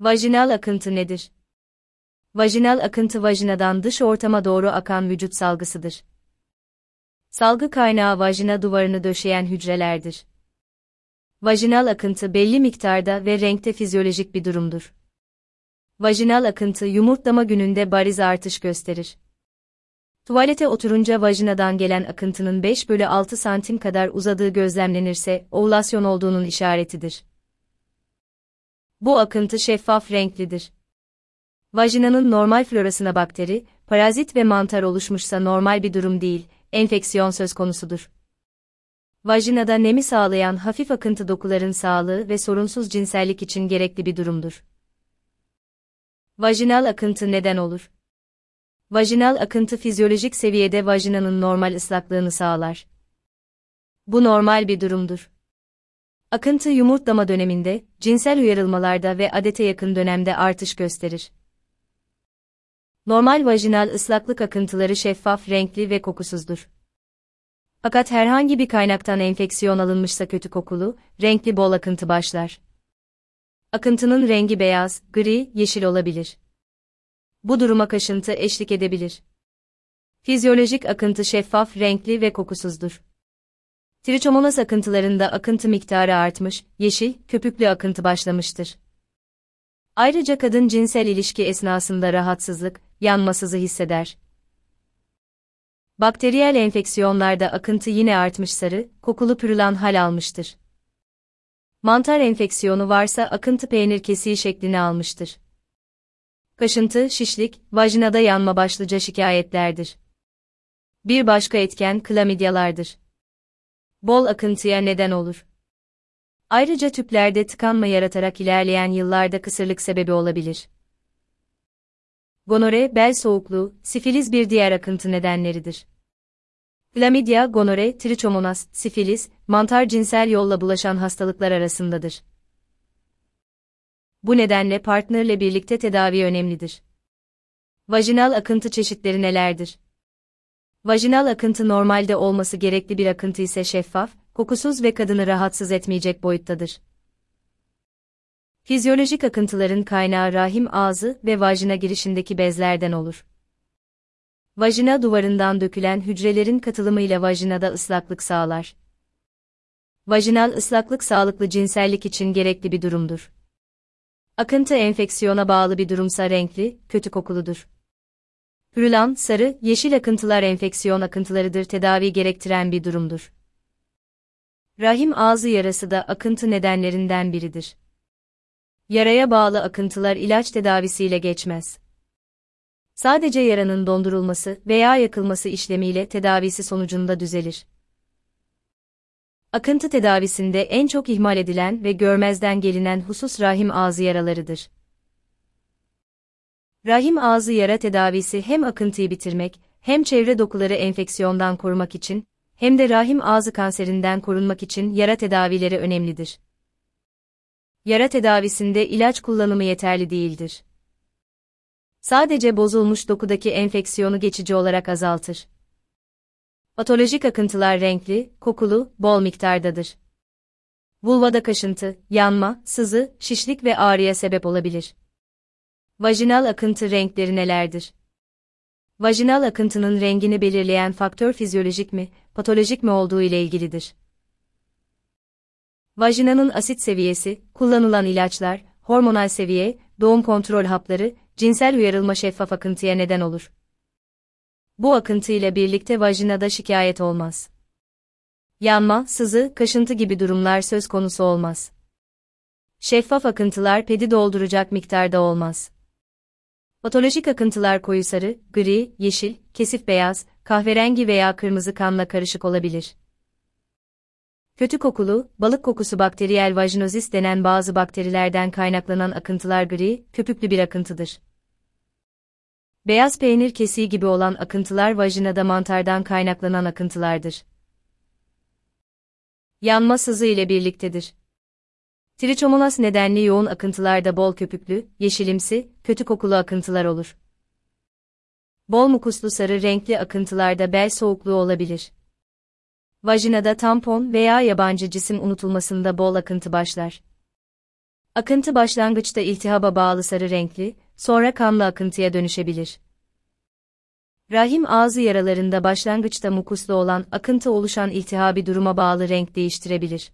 Vajinal akıntı nedir? Vajinal akıntı vajinadan dış ortama doğru akan vücut salgısıdır. Salgı kaynağı vajina duvarını döşeyen hücrelerdir. Vajinal akıntı belli miktarda ve renkte fizyolojik bir durumdur. Vajinal akıntı yumurtlama gününde bariz artış gösterir. Tuvalete oturunca vajinadan gelen akıntının 5 bölü 6 santim kadar uzadığı gözlemlenirse, ovülasyon olduğunun işaretidir. Bu akıntı şeffaf renklidir. Vajinanın normal florasına bakteri, parazit ve mantar oluşmuşsa normal bir durum değil, enfeksiyon söz konusudur. Vajinada nemi sağlayan hafif akıntı dokuların sağlığı ve sorunsuz cinsellik için gerekli bir durumdur. Vajinal akıntı neden olur? Vajinal akıntı fizyolojik seviyede vajinanın normal ıslaklığını sağlar. Bu normal bir durumdur. Akıntı yumurtlama döneminde, cinsel uyarılmalarda ve adete yakın dönemde artış gösterir. Normal vajinal ıslaklık akıntıları şeffaf, renkli ve kokusuzdur. Fakat herhangi bir kaynaktan enfeksiyon alınmışsa kötü kokulu, renkli bol akıntı başlar. Akıntının rengi beyaz, gri, yeşil olabilir. Bu duruma kaşıntı eşlik edebilir. Fizyolojik akıntı şeffaf, renkli ve kokusuzdur. Trichomonas akıntılarında akıntı miktarı artmış, yeşil, köpüklü akıntı başlamıştır. Ayrıca kadın cinsel ilişki esnasında rahatsızlık, yanmasızı hisseder. Bakteriyel enfeksiyonlarda akıntı yine artmış sarı, kokulu pürülan hal almıştır. Mantar enfeksiyonu varsa akıntı peynir kesiği şeklini almıştır. Kaşıntı, şişlik, vajinada yanma başlıca şikayetlerdir. Bir başka etken klamidyalardır. Bol akıntıya neden olur. Ayrıca tüplerde tıkanma yaratarak ilerleyen yıllarda kısırlık sebebi olabilir. Gonore, bel soğukluğu, sifiliz bir diğer akıntı nedenleridir. Chlamydia, gonore, trichomonas, sifilis, mantar cinsel yolla bulaşan hastalıklar arasındadır. Bu nedenle partnerle birlikte tedavi önemlidir. Vajinal akıntı çeşitleri nelerdir? Vajinal akıntı normalde olması gerekli bir akıntı ise şeffaf, kokusuz ve kadını rahatsız etmeyecek boyuttadır. Fizyolojik akıntıların kaynağı rahim ağzı ve vajina girişindeki bezlerden olur. Vajina duvarından dökülen hücrelerin katılımıyla vajinada ıslaklık sağlar. Vajinal ıslaklık sağlıklı cinsellik için gerekli bir durumdur. Akıntı enfeksiyona bağlı bir durumsa renkli, kötü kokuludur. Pürülan, sarı, yeşil akıntılar enfeksiyon akıntılarıdır tedavi gerektiren bir durumdur. Rahim ağzı yarası da akıntı nedenlerinden biridir. Yaraya bağlı akıntılar ilaç tedavisiyle geçmez. Sadece yaranın dondurulması veya yakılması işlemiyle tedavisi sonucunda düzelir. Akıntı tedavisinde en çok ihmal edilen ve görmezden gelinen husus rahim ağzı yaralarıdır. Rahim ağzı yara tedavisi hem akıntıyı bitirmek, hem çevre dokuları enfeksiyondan korumak için, hem de rahim ağzı kanserinden korunmak için yara tedavileri önemlidir. Yara tedavisinde ilaç kullanımı yeterli değildir. Sadece bozulmuş dokudaki enfeksiyonu geçici olarak azaltır. Patolojik akıntılar renkli, kokulu, bol miktardadır. Vulvada kaşıntı, yanma, sızı, şişlik ve ağrıya sebep olabilir. Vajinal akıntı renkleri nelerdir? Vajinal akıntının rengini belirleyen faktör fizyolojik mi, patolojik mi olduğu ile ilgilidir. Vajinanın asit seviyesi, kullanılan ilaçlar, hormonal seviye, doğum kontrol hapları, cinsel uyarılma şeffaf akıntıya neden olur. Bu akıntı ile birlikte vajinada şikayet olmaz. Yanma, sızı, kaşıntı gibi durumlar söz konusu olmaz. Şeffaf akıntılar pedi dolduracak miktarda olmaz. Patolojik akıntılar koyu sarı, gri, yeşil, kesif beyaz, kahverengi veya kırmızı kanla karışık olabilir. Kötü kokulu, balık kokusu bakteriyel vajinozis denen bazı bakterilerden kaynaklanan akıntılar gri, köpüklü bir akıntıdır. Beyaz peynir kesiği gibi olan akıntılar vajinada mantardan kaynaklanan akıntılardır. Yanma sızı ile birliktedir. Trichomonas nedenli yoğun akıntılarda bol köpüklü, yeşilimsi, kötü kokulu akıntılar olur. Bol mukuslu sarı renkli akıntılarda bel soğukluğu olabilir. Vajinada tampon veya yabancı cisim unutulmasında bol akıntı başlar. Akıntı başlangıçta iltihaba bağlı sarı renkli, sonra kanlı akıntıya dönüşebilir. Rahim ağzı yaralarında başlangıçta mukuslu olan akıntı oluşan iltihabi duruma bağlı renk değiştirebilir.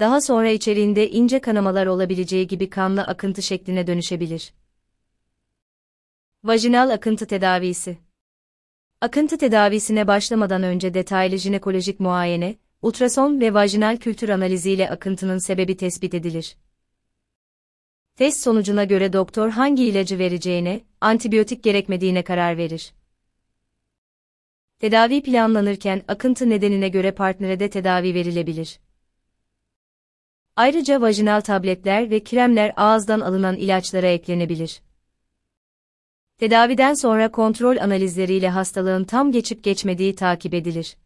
Daha sonra içeriğinde ince kanamalar olabileceği gibi kanlı akıntı şekline dönüşebilir. Vajinal akıntı tedavisi Akıntı tedavisine başlamadan önce detaylı jinekolojik muayene, ultrason ve vajinal kültür analiziyle akıntının sebebi tespit edilir. Test sonucuna göre doktor hangi ilacı vereceğine, antibiyotik gerekmediğine karar verir. Tedavi planlanırken akıntı nedenine göre partnere de tedavi verilebilir. Ayrıca vajinal tabletler ve kremler ağızdan alınan ilaçlara eklenebilir. Tedaviden sonra kontrol analizleriyle hastalığın tam geçip geçmediği takip edilir.